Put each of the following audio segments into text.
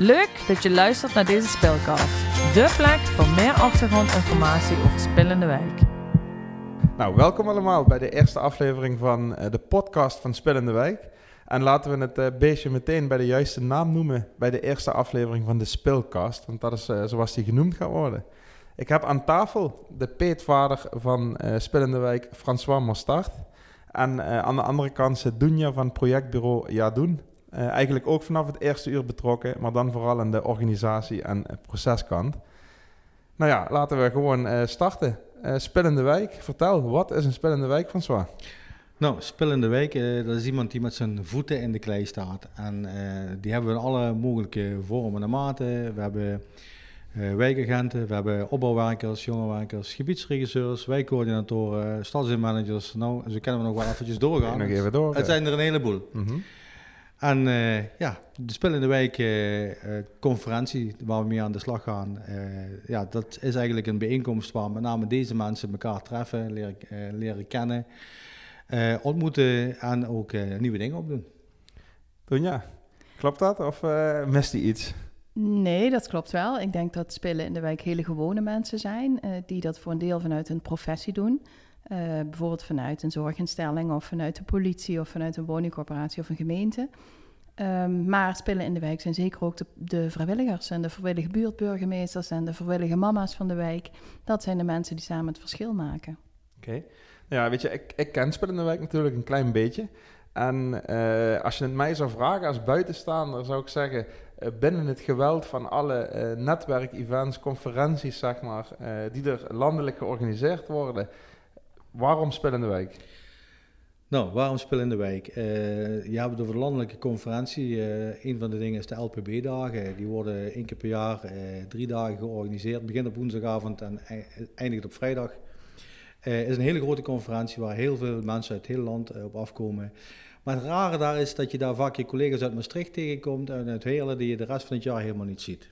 Leuk dat je luistert naar deze spelcast. De plek voor meer achtergrondinformatie over Spillende Wijk. Nou, welkom allemaal bij de eerste aflevering van eh, de podcast van Spillende Wijk. En laten we het uh, beestje meteen bij de juiste naam noemen bij de eerste aflevering van de Spilcast. Want dat is uh, zoals die genoemd gaat worden. Ik heb aan tafel de peetvader van Spillende Wijk, François Mostard. En aan de andere kant zit Dunja van projectbureau Ja. Eigenlijk ook vanaf het eerste uur betrokken, maar dan vooral aan de organisatie- en proceskant. Nou ja, laten we gewoon starten. Spillende Wijk, vertel, wat is een Spillende Wijk, François? Nou, Spillende Wijk, uh, dat is iemand die met zijn voeten in de klei staat. En uh, die hebben we in alle mogelijke vormen en maten. We hebben uh, wijkagenten, we hebben opbouwwerkers, jongewerkers, gebiedsregisseurs, wijkcoördinatoren, stadsinmanagers. Nou, zo kunnen we nog wel eventjes doorgaan. Nog even door. Het zijn er een heleboel. Mm -hmm. En ja, de Spillende Wijk conferentie waar we mee aan de slag gaan, ja, dat is eigenlijk een bijeenkomst waar met name deze mensen elkaar treffen, leren, leren kennen. Uh, ontmoeten en ook uh, nieuwe dingen opdoen. Donja, klopt dat of uh, mist hij iets? Nee, dat klopt wel. Ik denk dat spelen in de wijk hele gewone mensen zijn, die dat voor een deel vanuit hun professie doen. Bijvoorbeeld vanuit een zorginstelling of vanuit de politie of vanuit een woningcorporatie of een gemeente. Um, maar spelen in de wijk zijn zeker ook de, de, vrijwilligers en de vrijwillige buurtburgemeesters en de vrijwillige mama's van de wijk. Dat zijn de mensen die samen het verschil maken. Oké. Okay. Ja, weet je, ik, ik ken Spillende Wijk natuurlijk een klein beetje. En uh, als je het mij zou vragen als buitenstaander, zou ik zeggen, uh, binnen het geweld van alle uh, netwerkevents, conferenties, zeg maar, die er landelijk georganiseerd worden, waarom Spillende Wijk? Nou, waarom Spillende Wijk? je hebt over de landelijke conferentie. een van de dingen is de LPB-dagen. Die worden één keer per jaar drie dagen georganiseerd. Begint op woensdagavond en eindigt op vrijdag. Het is een hele grote conferentie waar heel veel mensen uit het hele land op afkomen. Maar het rare daar is dat je daar vaak je collega's uit Maastricht tegenkomt en uit Heerlen die je de rest van het jaar helemaal niet ziet.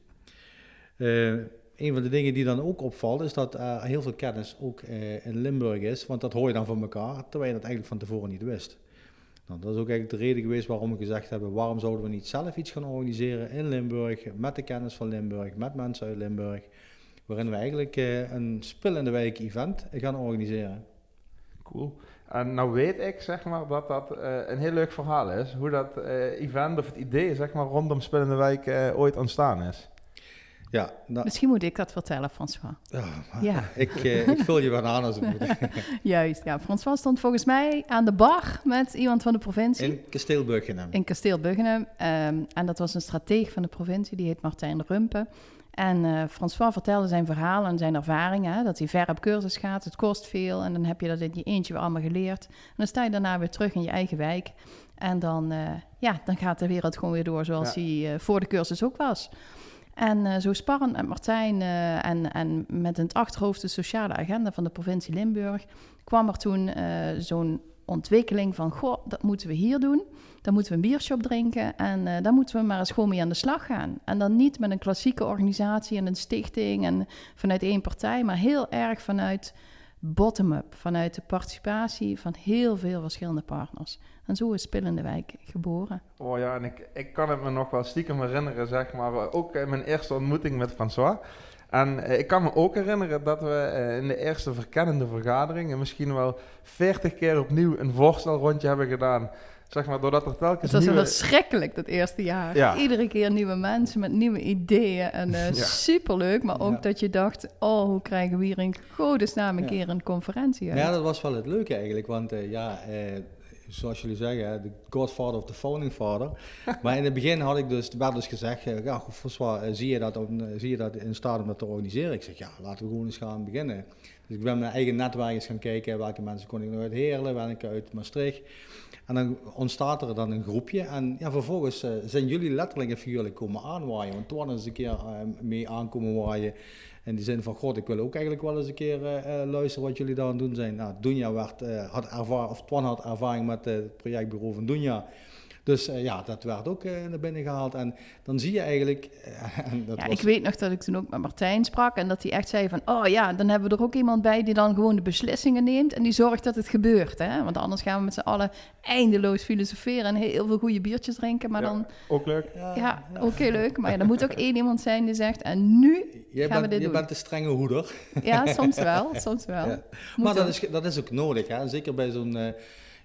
Uh, een van de dingen die dan ook opvalt is dat er heel veel kennis ook in Limburg is, want dat hoor je dan van elkaar, terwijl je dat eigenlijk van tevoren niet wist. Nou, dat is ook eigenlijk de reden geweest waarom we gezegd hebben, waarom zouden we niet zelf iets gaan organiseren in Limburg, met de kennis van Limburg, met mensen uit Limburg waarin we eigenlijk uh, een spil wijk event gaan organiseren. Cool. En nou weet ik zeg maar dat dat uh, een heel leuk verhaal is, hoe dat uh, event of het idee zeg maar rondom Spil in de Wijk ooit ontstaan is. Ja, nou, Misschien moet ik dat vertellen, François. Ja, ja. Ik, ik vul je wel aan als het moet. Juist, ja. François stond volgens mij aan de bar met iemand van de provincie. In Kasteel Buggenum. In Kasteel Buggenum. Um, en dat was een strateeg van de provincie, die heet Martijn Rumpen. En uh, François vertelde zijn verhaal en zijn ervaringen. Dat hij ver op cursus gaat, het kost veel. En dan heb je dat in je eentje weer allemaal geleerd. En dan sta je daarna weer terug in je eigen wijk. En dan, uh, ja, dan gaat de wereld gewoon weer door zoals ja. hij voor de cursus ook was. En zo sparren met Martijn en, en met in het achterhoofd de sociale agenda van de provincie Limburg... kwam er toen zo'n ontwikkeling van, goh, dat moeten we hier doen. Dan moeten we een biershop drinken en uh, dan moeten we maar eens gewoon mee aan de slag gaan. En dan niet met een klassieke organisatie en een stichting en vanuit één partij, maar heel erg vanuit bottom-up, vanuit de participatie van heel veel verschillende partners. En zo is Spillende Wijk geboren. Oh ja, en ik, ik kan het me nog wel stiekem herinneren, zeg maar, ook in mijn eerste ontmoeting met François. En uh, ik kan me ook herinneren dat we uh, in de eerste verkennende vergadering misschien wel 40 keer opnieuw een voorstelrondje hebben gedaan. Zeg maar, doordat er telkens. Het was nieuwe... wel schrikkelijk dat eerste jaar. Ja. Iedere keer nieuwe mensen met nieuwe ideeën. En uh, ja. superleuk. Maar ook ja. dat je dacht: oh, hoe krijgen we hier in godesnaam een keer een conferentie uit? Ja, dat was wel het leuke eigenlijk. Want ja, zoals jullie zeggen, de godfather of the founding father. maar in het begin had ik dus, werd dus gezegd, ja, François, zie je, dat op, zie je dat in staat om dat te organiseren? Ik zeg, ja, laten we gewoon eens gaan beginnen. Dus ik ben mijn eigen netwerk eens gaan kijken, welke mensen kon ik nog uit Heerlen, welke uit Maastricht. En dan ontstaat er dan een groepje en ja, vervolgens uh, zijn jullie letterlijk en figuurlijk komen aanwaaien. Want toen eens een keer uh, mee aankomen waaien. In die zin van, god, ik wil ook eigenlijk wel eens een keer uh, luisteren wat jullie daar aan doen zijn. Nou, Dunja werd, had ervaring, of Twan had ervaring met het projectbureau van Dunja. Dus eh, ja, dat werd ook eh, naar binnen gehaald. En dan zie je eigenlijk... eh, en dat Ja, was- ik weet nog dat ik toen ook met Martijn sprak en dat hij echt zei van, oh ja, dan hebben we er ook iemand bij die dan gewoon de beslissingen neemt en die zorgt dat het gebeurt. Hè? Want anders gaan we met z'n allen eindeloos filosoferen en heel veel goede biertjes drinken, maar Ja. dan, Ook leuk. ja, ook heel leuk. Maar ja, er moet ook één iemand zijn die zegt, en nu Jij gaan we bent, dit je doen. bent de strenge hoeder. Ja, soms wel, soms wel. Maar dat ook. is, dat is ook nodig. Hè? Zeker bij zo'n eh,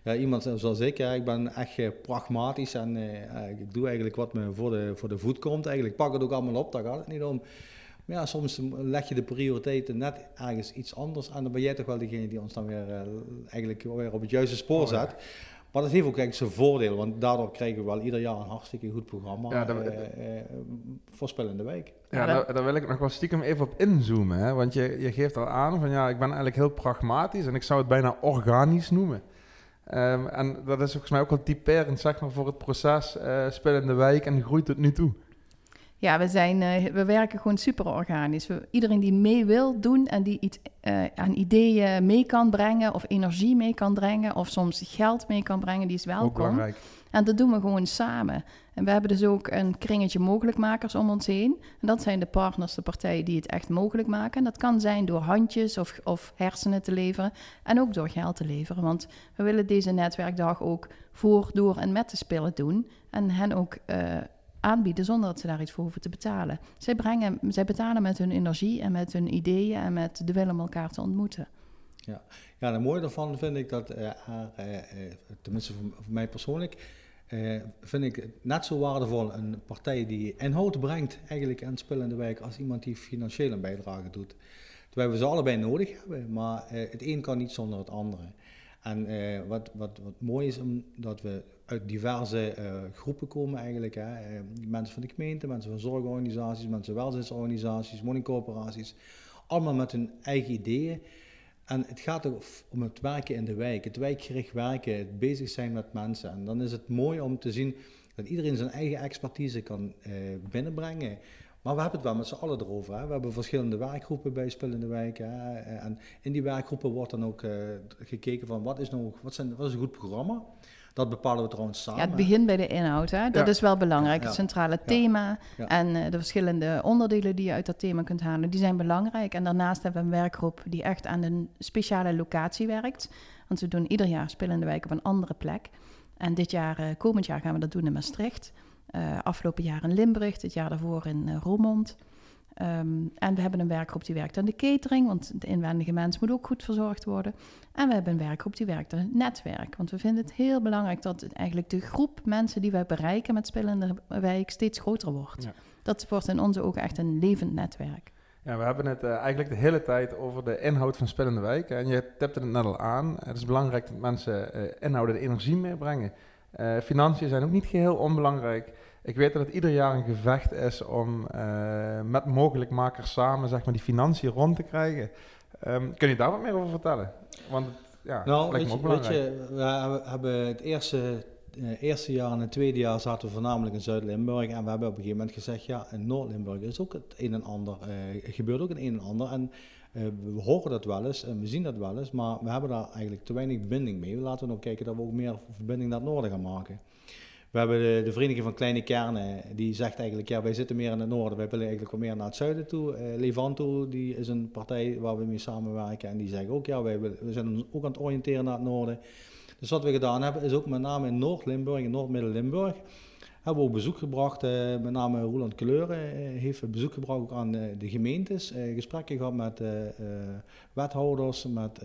ja, iemand zoals ik. Hè? Ik ben echt eh, pragmatisch en eh, eh, ik doe eigenlijk wat me voor de, voor de voet komt. Eigenlijk Ik pak het ook allemaal op, daar gaat het niet om. Maar ja, soms leg je de prioriteiten net ergens iets anders. En dan ben jij toch wel degene die ons dan weer, eigenlijk weer op het juiste spoor Oh, ja. zet. Maar dat heeft ook eigenlijk zijn voordeel, want daardoor krijgen we wel ieder jaar een hartstikke goed programma. Ja, dat- eh, eh, voorspellende week. Ja, Ja, daar, daar wil ik nog wel stiekem even op inzoomen. Hè? Want je, je geeft al aan van ja, ik ben eigenlijk heel pragmatisch en ik zou het bijna organisch noemen. Ehm, en dat is volgens mij ook wel typerend zeg voor het proces eh spel in de wijk en groeit tot nu toe. Ja, we, zijn, eh, we werken gewoon super organisch. We, iedereen die mee wil doen en die iets eh, aan ideeën mee kan brengen, of energie mee kan brengen, of soms geld mee kan brengen, die is welkom. belangrijk. En dat doen we gewoon samen. En we hebben dus ook een kringetje mogelijkmakers om ons heen. En dat zijn de partners, de partijen die het echt mogelijk maken. En dat kan zijn door handjes of, of hersenen te leveren. En ook door geld te leveren. Want we willen deze netwerkdag ook voor, door en met de spullen doen. En hen ook eh, aanbieden zonder dat ze daar iets voor hoeven te betalen. Zij, brengen, zij betalen met hun energie en met hun ideeën en met de wil om elkaar te ontmoeten. Ja, het mooie daarvan vind ik dat, eh, eh, eh, tenminste voor, mij persoonlijk, vind ik net zo waardevol een partij die inhoud brengt eigenlijk aan het in de wijk als iemand die financieel een bijdrage doet. Terwijl we ze allebei nodig hebben, maar het een kan niet zonder het andere. En eh, wat, wat, wat mooi is, omdat we uit diverse eh, groepen komen eigenlijk. Hè. Eh, mensen van de gemeente, mensen van zorgorganisaties, mensen van welzijnsorganisaties, woningcorporaties. Allemaal met hun eigen ideeën. En het gaat om het werken in de wijk, het wijkgericht werken, het bezig zijn met mensen. En dan is het mooi om te zien dat iedereen zijn eigen expertise kan binnenbrengen. Maar we hebben het wel met z'n allen erover. Hè. We hebben verschillende werkgroepen bij Spel in de Wijk. Hè. En in die werkgroepen wordt dan ook eh, gekeken van wat is, nou, wat, zijn, wat is een goed programma. Dat bepalen we trouwens samen. Ja, het begint bij de inhoud. Hè? Dat Ja. is wel belangrijk. Ja. Het centrale thema en eh, de verschillende onderdelen die je uit dat thema kunt halen, die zijn belangrijk. En daarnaast hebben we een werkgroep die echt aan een speciale locatie werkt. Want we doen ieder jaar Spel in de Wijk op een andere plek. En dit jaar, eh, komend jaar gaan we dat doen in Maastricht. Eh, afgelopen jaar in Limburg, dit jaar daarvoor in eh, Roermond. Ehm, en we hebben een werkgroep die werkt aan de catering, want de inwendige mens moet ook goed verzorgd worden. En we hebben een werkgroep die werkt aan het netwerk. Want we vinden het heel belangrijk dat het eigenlijk de groep mensen die wij bereiken met Spel in de Wijk steeds groter wordt. Ja. Dat wordt in onze ogen echt een levend netwerk. Ja, we hebben het eh, eigenlijk de hele tijd over de inhoud van Spel in de Wijk. En je tipte het net al aan. Het is belangrijk dat mensen eh inhoud en energie meebrengen. Eh, financiën zijn ook niet geheel onbelangrijk. Ik weet dat het ieder jaar een gevecht is om eh, met mogelijkmakers samen zeg maar, die financiën rond te krijgen. Ehm, kun je daar wat meer over vertellen? Want het, ja, Nou, lijkt me ook belangrijk. je, we hebben- het eerste, eh, eerste jaar en het tweede jaar zaten we voornamelijk in Zuid-Limburg. En we hebben op een gegeven moment gezegd, ja, in Noord-Limburg is ook het een en ander, eh, gebeurt ook het een en ander. En eh, we horen dat wel eens en we zien dat wel eens, maar we hebben daar eigenlijk te weinig binding mee. Laten we nou kijken dat we ook meer verbinding naar het noorden gaan maken. We hebben de, Vereniging van Kleine Kernen, die zegt eigenlijk, ja, wij zitten meer in het noorden, wij willen eigenlijk wat meer naar het zuiden toe. Eh, Levanto, die is een partij waar we mee samenwerken en die zeggen ook, ja, wij willen, we zijn ook aan het oriënteren naar het noorden. Dus wat we gedaan hebben, is ook met name in Noord-Limburg en Noord-Midden-Limburg, hebben we ook bezoek gebracht, eh, met name Roland Kleuren eh, heeft bezoek gebracht ook aan eh, de gemeentes, gesprekken gehad met wethouders, met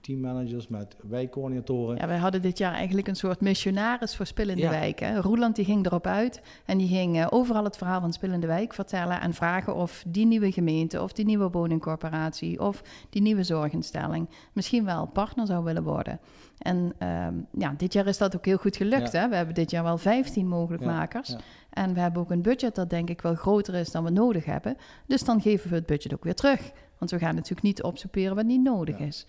teammanagers, met wijkcoördinatoren. Ja, wij hadden dit jaar eigenlijk een soort missionaris voor Spil in de Ja. Wijk. Hè? Roeland die ging erop uit en die ging overal het verhaal van Spil in de Wijk vertellen en vragen of die nieuwe gemeente of die nieuwe woningcorporatie of die nieuwe zorginstelling misschien wel partner zou willen worden. En ehm, ja, dit jaar is dat ook heel goed gelukt. Ja. Hè? We hebben dit jaar wel 15 mogelijkmakers. ja. En we hebben ook een budget dat denk ik wel groter is dan we nodig hebben. Dus dan geven we het budget ook weer terug. Want we gaan natuurlijk niet opsoeperen wat niet nodig is.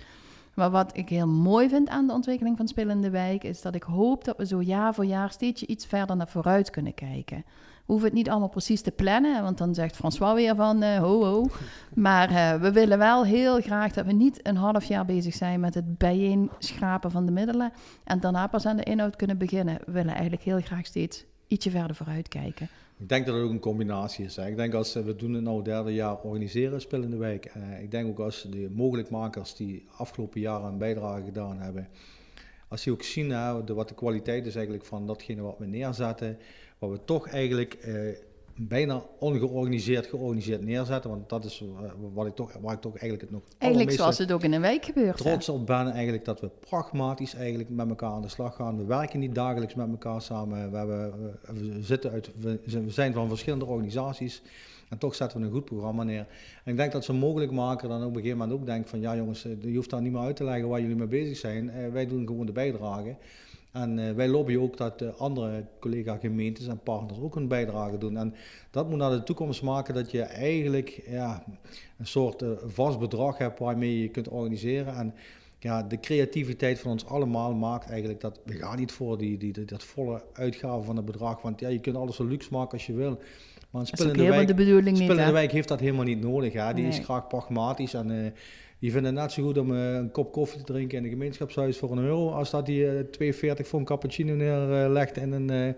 Maar wat ik heel mooi vind aan de ontwikkeling van Spelende Wijk, is dat ik hoop dat we zo jaar voor jaar steeds iets verder naar vooruit kunnen kijken. We hoeven het niet allemaal precies te plannen, want dan zegt François weer van uh, ho ho. Maar uh, we willen wel heel graag dat we niet een half jaar bezig zijn met het bijeenschrapen van de middelen en daarna pas aan de inhoud kunnen beginnen. We willen eigenlijk heel graag steeds ietsje verder vooruit kijken. Ik denk dat het ook een combinatie is. Hè. Ik denk als we doen het nou derde jaar organiseren, Spillende Wijk. Uh, ik denk ook als de mogelijkmakers die afgelopen jaren een bijdrage gedaan hebben, als die ook zien de, wat de kwaliteit is eigenlijk van datgene wat we neerzetten, wat we toch eigenlijk eh, bijna ongeorganiseerd georganiseerd neerzetten. Want dat is uh, wat ik toch, waar ik toch eigenlijk het nog Eigenlijk zoals het ook in een week gebeurt. Trots op ben eigenlijk dat we pragmatisch eigenlijk met elkaar aan de slag gaan. We werken niet dagelijks met elkaar samen. We, hebben, we, zitten uit, we zijn van verschillende organisaties. En toch zetten we een goed programma neer. En ik denk dat ze mogelijk maken dan op een gegeven moment ook denken van ja jongens, eh, je hoeft daar niet meer uit te leggen waar jullie mee bezig zijn. Wij doen gewoon de bijdrage. En uh, wij lobbyen ook dat uh, andere collega-gemeentes en partners ook een bijdrage doen. En dat moet naar de toekomst maken dat je eigenlijk ja, een soort uh, vast bedrag hebt waarmee je kunt organiseren. En ja, de creativiteit van ons allemaal maakt eigenlijk dat we gaan niet voor die, die, die dat volle uitgave van het bedrag. Want ja, je kunt alles zo luxe maken als je wil. Maar een spillende wijk, de bedoeling niet, wijk heeft dat helemaal niet nodig. Hè? Die nee. is graag pragmatisch en die vinden het net zo goed om uh, een kop koffie te drinken in een gemeenschapshuis voor een euro, als dat die uh, 2,40 voor een cappuccino neerlegt en een,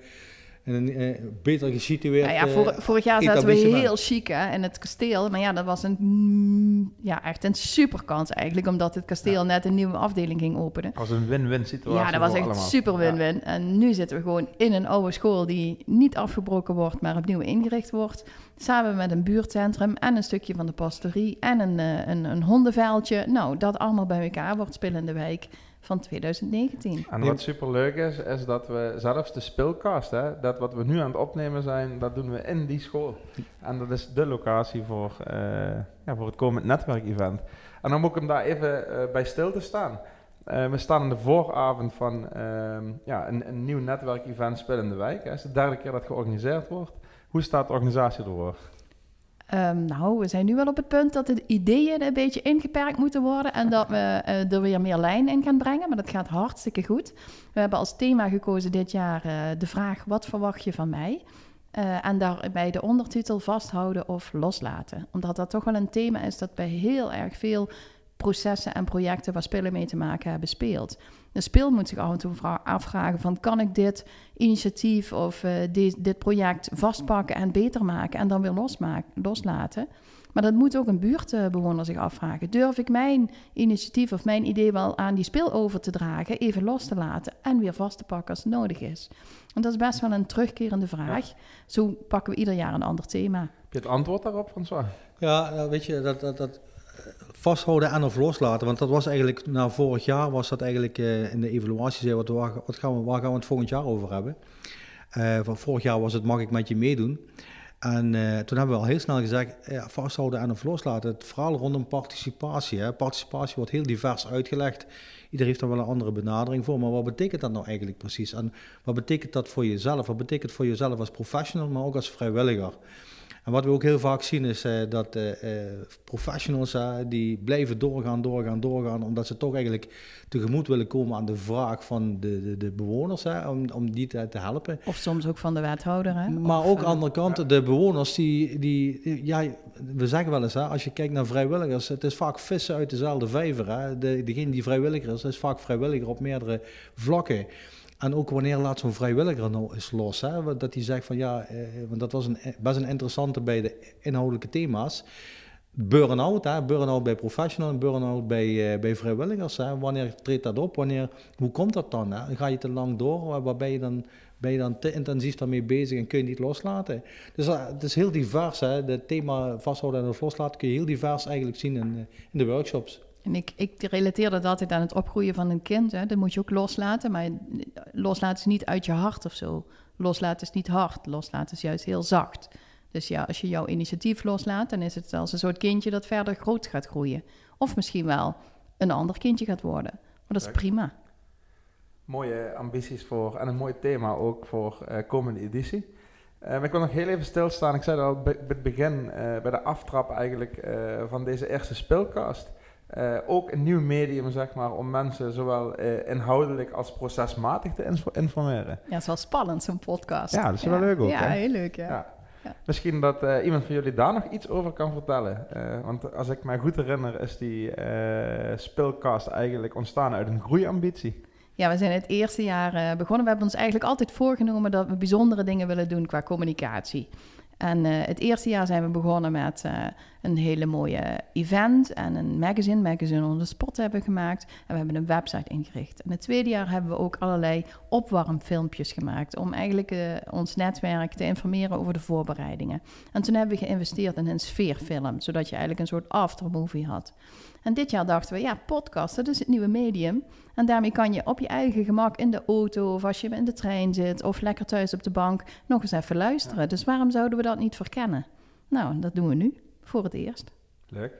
in een uh, beter gesitueerd nou ja, vor, Vorig jaar zaten we heel chic hè, in het kasteel. Maar ja, dat was een, ja, echt een superkans eigenlijk. Omdat het kasteel ja. net een nieuwe afdeling ging openen. Dat was een win-win situatie Ja, dat was echt allemaal. super win-win. Ja. En nu zitten we gewoon in een oude school die niet afgebroken wordt, maar opnieuw ingericht wordt. Samen met een buurtcentrum en een stukje van de pastorie en een, uh, een, een hondenveldje. Nou, dat allemaal bij elkaar wordt spillende wijk van 2019. En wat super leuk is, is dat we zelfs de speelkast, hè, dat wat we nu aan het opnemen zijn, dat doen we in die school. En dat is de locatie voor, uh, ja, voor het komend netwerkevent. En dan moet ik hem daar even uh, bij stil te staan. Uh, we staan in de vooravond van ja, een, een nieuw netwerkevent Spillende Wijk. Het is de derde keer dat georganiseerd wordt. Hoe staat de organisatie ervoor? Um, nou, we zijn nu wel op het punt dat de ideeën een beetje ingeperkt moeten worden en dat we uh, er weer meer lijn in gaan brengen, maar dat gaat hartstikke goed. We hebben als thema gekozen dit jaar uh, de vraag: wat verwacht je van mij? Uh, en daarbij de ondertitel vasthouden of loslaten. Omdat dat toch wel een thema is dat bij heel erg veel processen en projecten waar spelen mee te maken hebben speelt. De speel moet zich af en toe afvragen van kan ik dit initiatief of uh, die, dit project vastpakken en beter maken en dan weer losmaken, loslaten. Maar dat moet ook een buurtbewoner zich afvragen. Durf ik mijn initiatief of mijn idee wel aan die speel over te dragen, even los te laten en weer vast te pakken als het nodig is? En dat is best wel een terugkerende vraag. Ja. Zo pakken we ieder jaar een ander thema. Heb je het antwoord daarop, François? Ja, weet je, dat, dat, dat vasthouden en of loslaten. Want dat was eigenlijk, na vorig jaar was dat eigenlijk uh, in de evaluatie, zei, wat, wat gaan we, waar gaan we het volgend jaar over hebben? Uh, van vorig jaar was het, mag ik met je meedoen? En uh, toen hebben we al heel snel gezegd, vasthouden en of loslaten. Het verhaal rondom participatie. Hè. Participatie wordt heel divers uitgelegd. Ieder heeft daar wel een andere benadering voor. Maar wat betekent dat nou eigenlijk precies? En wat betekent dat voor jezelf? Wat betekent voor jezelf als professional, maar ook als vrijwilliger? En wat we ook heel vaak zien is uh, dat uh, professionals die blijven doorgaan, doorgaan, doorgaan, omdat ze toch eigenlijk tegemoet willen komen aan de vraag van de, de, de bewoners, om, om die te, te, helpen. Of soms ook van de wethouder. Hè? Maar of, ook aan de andere kant, de bewoners die, die, ja, we zeggen wel eens, als je kijkt naar vrijwilligers, het is vaak vissen uit dezelfde vijver. Hè. De, degene die vrijwilliger is, is vaak vrijwilliger op meerdere vlakken. En ook wanneer laat zo'n vrijwilliger nou eens los? Hè? Dat hij zegt van ja, eh, want dat was een, best een interessante bij de inhoudelijke thema's. Burn-out, hè? burn-out bij professional en burn-out bij, uh, bij vrijwilligers. Hè? Wanneer treedt dat op? Wanneer, hoe komt dat dan? Hè? Ga je te lang door? Waar ben je dan, ben je dan te intensief daarmee bezig en kun je niet loslaten? Dus uh, het is heel divers. Hè? Het thema vasthouden en loslaten kun je heel divers eigenlijk zien in, in de workshops. En ik, ik relateer dat altijd aan het opgroeien van een kind. Hè. Dat moet je ook loslaten, maar loslaten is niet uit je hart of zo. Loslaten is niet hard, loslaten is juist heel zacht. Dus ja, als je jouw initiatief loslaat, dan is het als een soort kindje dat verder groot gaat groeien. Of misschien wel een ander kindje gaat worden. Maar dat is prima. Mooie ambities voor en een mooi thema ook voor uh, komende editie. Uh, ik wil nog heel even stilstaan. Ik zei al bij het begin, uh, bij de aftrap eigenlijk van deze eerste speelkast. Eh, ook een nieuw medium, zeg maar, om mensen zowel eh, inhoudelijk als procesmatig te info- informeren. Ja, het is wel spannend, zo'n podcast. Ja, dat is wel leuk ook, Ja, hè? heel leuk, ja. Ja. Ja. Misschien dat eh, iemand van jullie daar nog iets over kan vertellen. Want als ik mij goed herinner, is die speelcast eigenlijk ontstaan uit een groeiambitie. Ja, we zijn het eerste jaar begonnen. We hebben ons eigenlijk altijd voorgenomen dat we bijzondere dingen willen doen qua communicatie. En eh, het eerste jaar zijn we begonnen met eh, een hele mooie event en een magazine, Magazine on the Spot hebben gemaakt. En we hebben een website ingericht. En het tweede jaar hebben we ook allerlei opwarmfilmpjes gemaakt om eigenlijk eh, ons netwerk te informeren over de voorbereidingen. En toen hebben we geïnvesteerd in een sfeerfilm, zodat je eigenlijk een soort aftermovie had. En dit jaar dachten we, ja, podcast, dat is het nieuwe medium. En daarmee kan je op je eigen gemak in de auto of als je in de trein zit of lekker thuis op de bank nog eens even luisteren. Dus waarom zouden we dat niet verkennen? Nou, dat doen we nu voor het eerst. Leuk.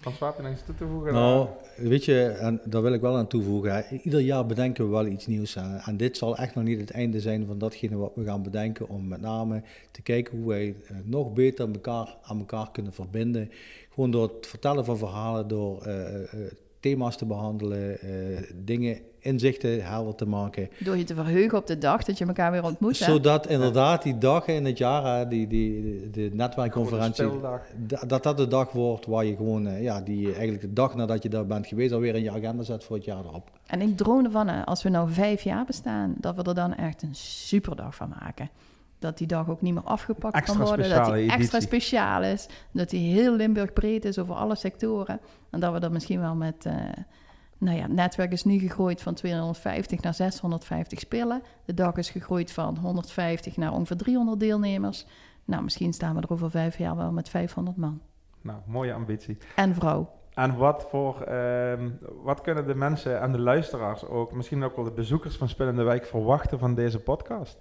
Frans, wat nog iets toe te voegen? Nou, weet je, en daar wil ik wel aan toevoegen. hè. Ieder jaar bedenken we wel iets nieuws. aan. En dit zal echt nog niet het einde zijn van datgene wat we gaan bedenken. Om met name te kijken hoe wij eh, nog beter elkaar aan elkaar kunnen verbinden. Gewoon door het vertellen van verhalen, door eh, eh, thema's te behandelen, eh, dingen, inzichten helder te maken. Door je te verheugen op de dag dat je elkaar weer ontmoet. hè? Zodat inderdaad die dagen in het jaar, hè, die, die, de, de netwerkconferentie, dat dat de dag wordt waar je gewoon, eh, ja, die je eigenlijk de dag nadat je daar bent geweest, alweer in je agenda zet voor het jaar erop. En ik droom ervan, hè, als we nou vijf jaar bestaan, dat we er dan echt een superdag van maken. Dat die dag ook niet meer afgepakt Extra kan worden. Dat die extra speciaal is. Dat die heel Limburg breed is over alle sectoren. En dat we dat misschien wel met... eh, nou ja, het netwerk is nu gegroeid van 250 naar 650 spelen. De dag is gegroeid van 150 naar ongeveer 300 deelnemers. Nou, misschien staan we er over vijf jaar wel met 500 man. Nou, mooie ambitie. En vrouw. En wat, voor, ehm, wat kunnen de mensen en de luisteraars ook, misschien ook wel de bezoekers van Spillende Wijk, verwachten van deze podcast?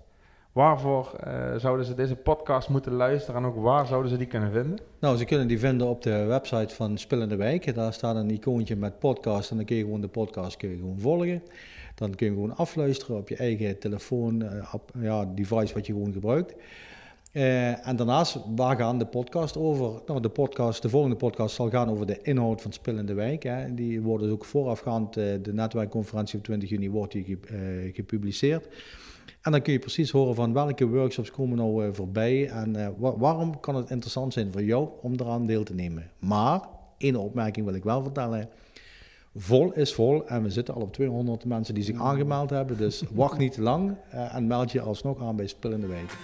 Waarvoor eh, zouden ze deze podcast moeten luisteren en ook waar zouden ze die kunnen vinden? Nou, ze kunnen die vinden op de website van Spillende Wijk. Daar staat een icoontje met podcast en dan kun je gewoon de podcast kun je gewoon volgen. Dan kun je gewoon afluisteren op je eigen telefoon, op, ja, device wat je gewoon gebruikt. Eh, en daarnaast, waar gaan de podcast over? Nou, de, podcast, de volgende podcast zal gaan over de inhoud van Spillende Wijk. Hè. Die wordt dus ook voorafgaand, eh, de netwerkconferentie op 20 juni wordt die ge- gepubliceerd. En dan kun je precies horen van welke workshops komen nou eh, voorbij en eh, wa- waarom kan het interessant zijn voor jou om eraan deel te nemen. Maar, één opmerking wil ik wel vertellen. Vol is vol en we zitten al op 200 mensen die zich aangemeld hebben. Dus wacht niet te lang eh, en meld je alsnog aan bij Spillende Wijk.